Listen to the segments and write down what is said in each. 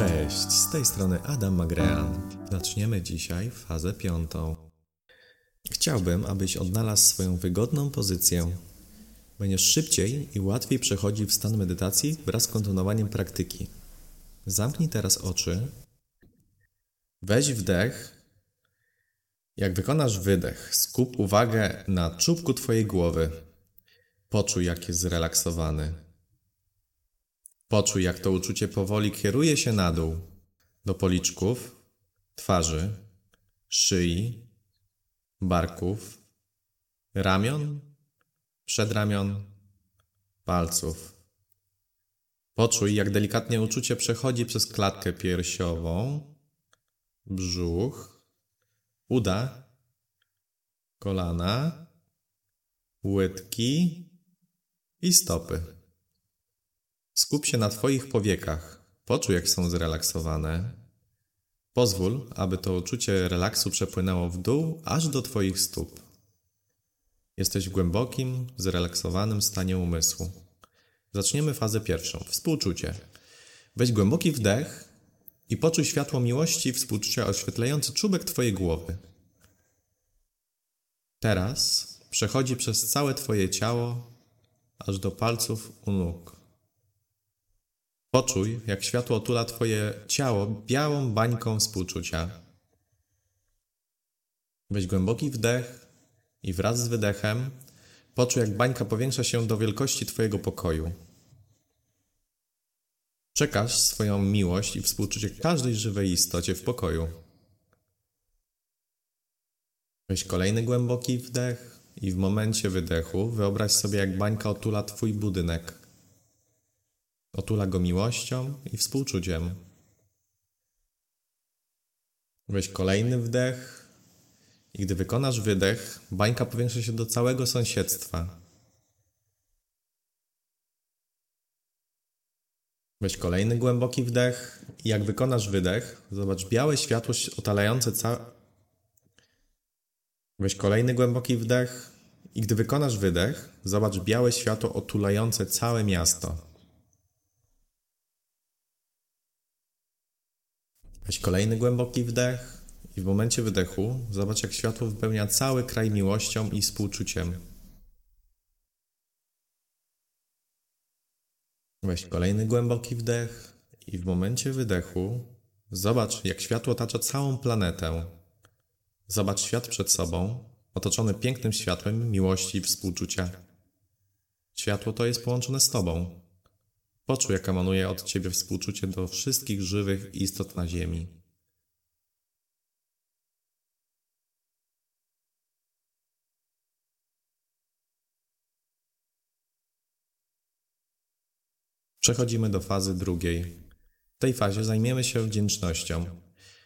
Cześć, z tej strony Adam Magrean. Zaczniemy dzisiaj fazę piątą. Chciałbym, abyś odnalazł swoją wygodną pozycję. Będziesz szybciej i łatwiej przechodził w stan medytacji wraz z kontynuowaniem praktyki. Zamknij teraz oczy. Weź wdech. Jak wykonasz wydech, skup uwagę na czubku Twojej głowy. Poczuj, jak jest zrelaksowany. Poczuj, jak to uczucie powoli kieruje się na dół, do policzków, twarzy, szyi, barków, ramion, przedramion, palców. Poczuj, jak delikatnie uczucie przechodzi przez klatkę piersiową, brzuch, uda, kolana, łydki i stopy. Skup się na Twoich powiekach. Poczuj, jak są zrelaksowane. Pozwól, aby to uczucie relaksu przepłynęło w dół aż do Twoich stóp. Jesteś w głębokim, zrelaksowanym stanie umysłu. Zaczniemy fazę pierwszą współczucie. Weź głęboki wdech i poczuj światło miłości i współczucia oświetlające czubek Twojej głowy. Teraz przechodzi przez całe Twoje ciało, aż do palców u nóg. Poczuj, jak światło otula Twoje ciało białą bańką współczucia. Weź głęboki wdech i wraz z wydechem poczuj, jak bańka powiększa się do wielkości Twojego pokoju. Przekaż swoją miłość i współczucie każdej żywej istocie w pokoju. Weź kolejny głęboki wdech i w momencie wydechu wyobraź sobie, jak bańka otula Twój budynek. Otula go miłością i współczuciem. Weź kolejny wdech i gdy wykonasz wydech, bańka powiększa się do całego sąsiedztwa. Weź kolejny głęboki wdech i jak wykonasz wydech, zobacz białe światło otalające całe... Weź kolejny głęboki wdech i gdy wykonasz wydech, zobacz białe światło otulające całe miasto. Weź kolejny głęboki wdech i w momencie wydechu zobacz, jak światło wypełnia cały kraj miłością i współczuciem. Weź kolejny głęboki wdech i w momencie wydechu zobacz, jak światło otacza całą planetę. Zobacz świat przed sobą, otoczony pięknym światłem miłości i współczucia. Światło to jest połączone z Tobą. Poczuj, jak emanuje od Ciebie współczucie do wszystkich żywych istot na Ziemi. Przechodzimy do fazy drugiej. W tej fazie zajmiemy się wdzięcznością.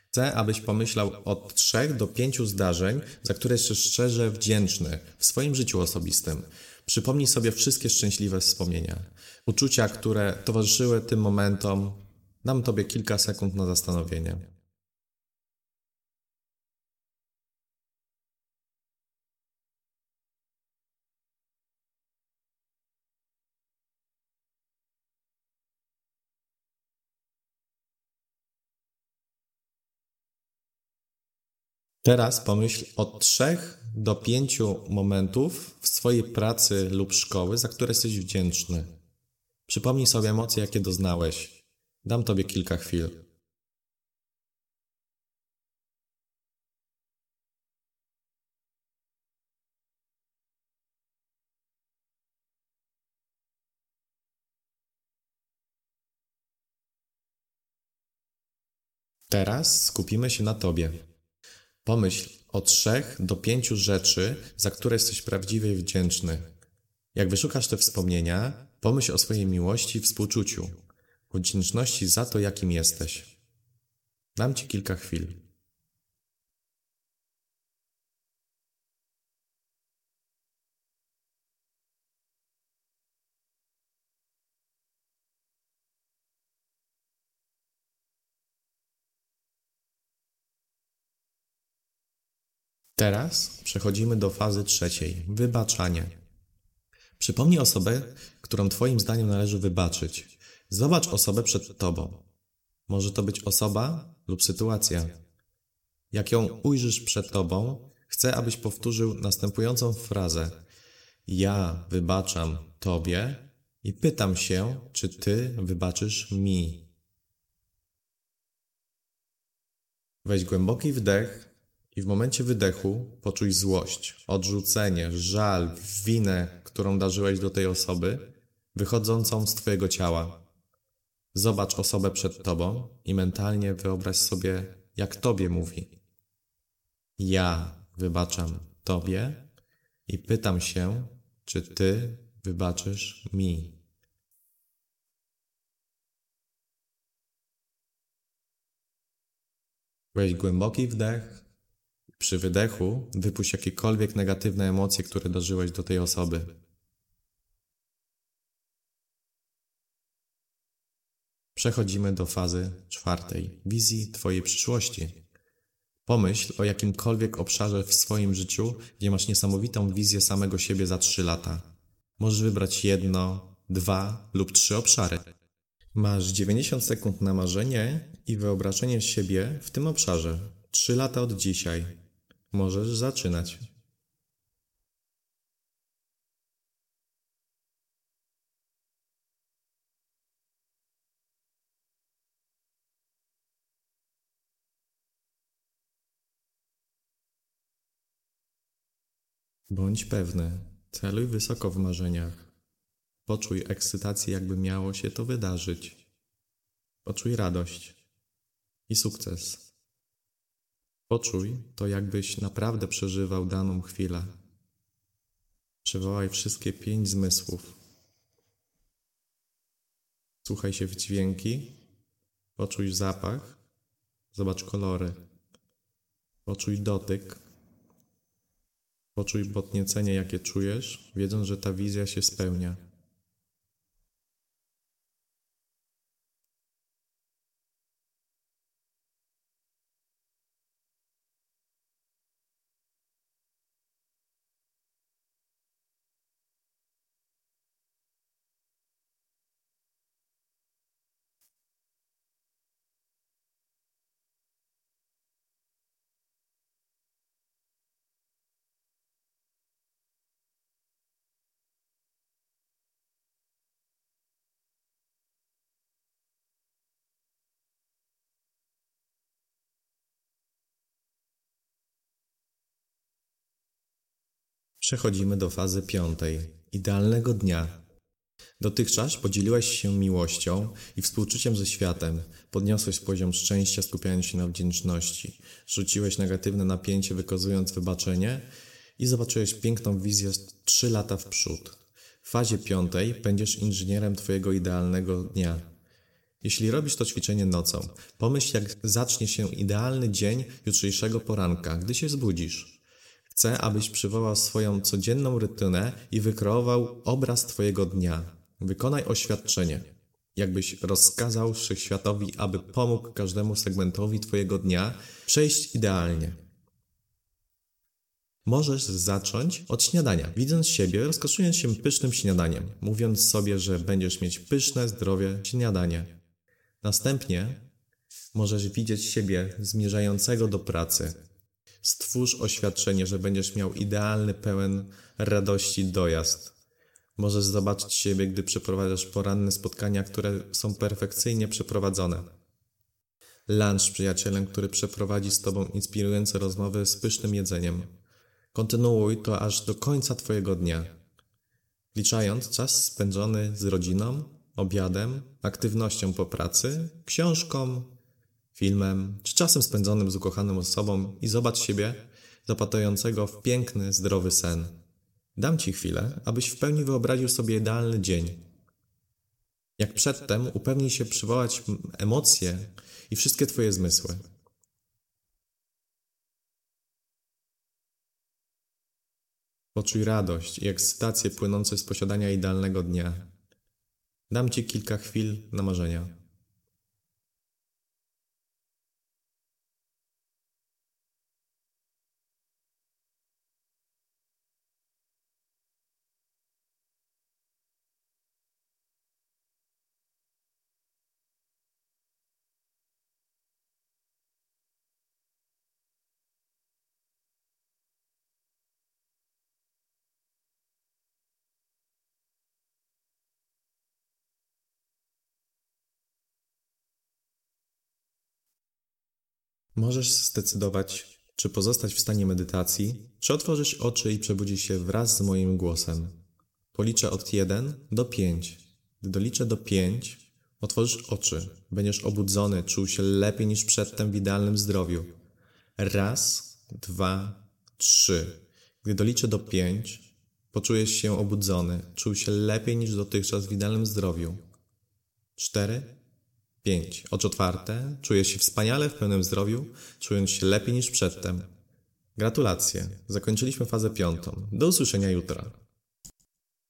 Chcę, abyś pomyślał od trzech do pięciu zdarzeń, za które jesteś szczerze wdzięczny w swoim życiu osobistym. Przypomnij sobie wszystkie szczęśliwe wspomnienia, uczucia, które towarzyszyły tym momentom. Dam Tobie kilka sekund na zastanowienie. Teraz pomyśl od trzech do pięciu momentów w swojej pracy lub szkoły, za które jesteś wdzięczny. Przypomnij sobie emocje, jakie doznałeś. Dam Tobie kilka chwil. Teraz skupimy się na Tobie. Pomyśl o trzech do pięciu rzeczy, za które jesteś prawdziwie wdzięczny. Jak wyszukasz te wspomnienia, pomyśl o swojej miłości i współczuciu, wdzięczności za to, jakim jesteś. Dam Ci kilka chwil. Teraz przechodzimy do fazy trzeciej wybaczanie. Przypomnij osobę, którą Twoim zdaniem należy wybaczyć. Zobacz osobę przed Tobą. Może to być osoba lub sytuacja. Jak ją ujrzysz przed tobą, chcę, abyś powtórzył następującą frazę: Ja wybaczam tobie i pytam się, czy ty wybaczysz mi. Weź głęboki wdech i w momencie wydechu poczuj złość, odrzucenie, żal, winę, którą darzyłeś do tej osoby, wychodzącą z Twojego ciała. Zobacz osobę przed Tobą i mentalnie wyobraź sobie, jak Tobie mówi. Ja wybaczam Tobie i pytam się, czy Ty wybaczysz mi. Weź głęboki wdech. Przy wydechu wypuść jakiekolwiek negatywne emocje, które dożyłeś do tej osoby. Przechodzimy do fazy czwartej wizji Twojej przyszłości. Pomyśl o jakimkolwiek obszarze w swoim życiu, gdzie masz niesamowitą wizję samego siebie za trzy lata. Możesz wybrać jedno, dwa lub trzy obszary. Masz 90 sekund na marzenie i wyobrażenie siebie w tym obszarze. Trzy lata od dzisiaj. Możesz zaczynać. Bądź pewny, celuj wysoko w marzeniach. Poczuj ekscytację, jakby miało się to wydarzyć. Poczuj radość i sukces. Poczuj to, jakbyś naprawdę przeżywał daną chwilę. Przywołaj wszystkie pięć zmysłów. Słuchaj się w dźwięki, poczuj zapach, zobacz kolory, poczuj dotyk, poczuj podniecenie, jakie czujesz, wiedząc, że ta wizja się spełnia. Przechodzimy do fazy piątej idealnego dnia. Dotychczas podzieliłeś się miłością i współczuciem ze światem, podniosłeś poziom szczęścia, skupiając się na wdzięczności, rzuciłeś negatywne napięcie, wykazując wybaczenie i zobaczyłeś piękną wizję trzy lata w przód. W fazie piątej będziesz inżynierem Twojego idealnego dnia. Jeśli robisz to ćwiczenie nocą, pomyśl, jak zacznie się idealny dzień jutrzejszego poranka, gdy się zbudzisz. Chcę, abyś przywołał swoją codzienną rutynę i wykreował obraz Twojego dnia. Wykonaj oświadczenie, jakbyś rozkazał wszechświatowi, aby pomógł każdemu segmentowi Twojego dnia przejść idealnie. Możesz zacząć od śniadania, widząc siebie, rozkoszując się pysznym śniadaniem, mówiąc sobie, że będziesz mieć pyszne, zdrowie śniadanie. Następnie możesz widzieć siebie zmierzającego do pracy, Stwórz oświadczenie, że będziesz miał idealny, pełen radości dojazd. Możesz zobaczyć siebie, gdy przeprowadzasz poranne spotkania, które są perfekcyjnie przeprowadzone. Lunch przyjacielem, który przeprowadzi z Tobą inspirujące rozmowy z pysznym jedzeniem. Kontynuuj to aż do końca Twojego dnia. Liczając czas spędzony z rodziną, obiadem, aktywnością po pracy, książką, filmem czy czasem spędzonym z ukochaną osobą i zobacz siebie zapatrującego w piękny, zdrowy sen. Dam Ci chwilę, abyś w pełni wyobraził sobie idealny dzień. Jak przedtem upewnij się przywołać emocje i wszystkie Twoje zmysły. Poczuj radość i ekscytację płynące z posiadania idealnego dnia. Dam Ci kilka chwil na marzenia. Możesz zdecydować, czy pozostać w stanie medytacji, czy otworzysz oczy i przebudzisz się wraz z moim głosem. Policzę od 1 do 5. Gdy doliczę do 5, otworzysz oczy, będziesz obudzony, czuł się lepiej niż przedtem w idealnym zdrowiu. Raz, dwa, trzy. Gdy doliczę do 5, poczujesz się obudzony, czuł się lepiej niż dotychczas w idealnym zdrowiu. 4, 5. Oczy otwarte, czujesz się wspaniale w pełnym zdrowiu, czując się lepiej niż przedtem. Gratulacje, zakończyliśmy fazę piątą. Do usłyszenia jutra.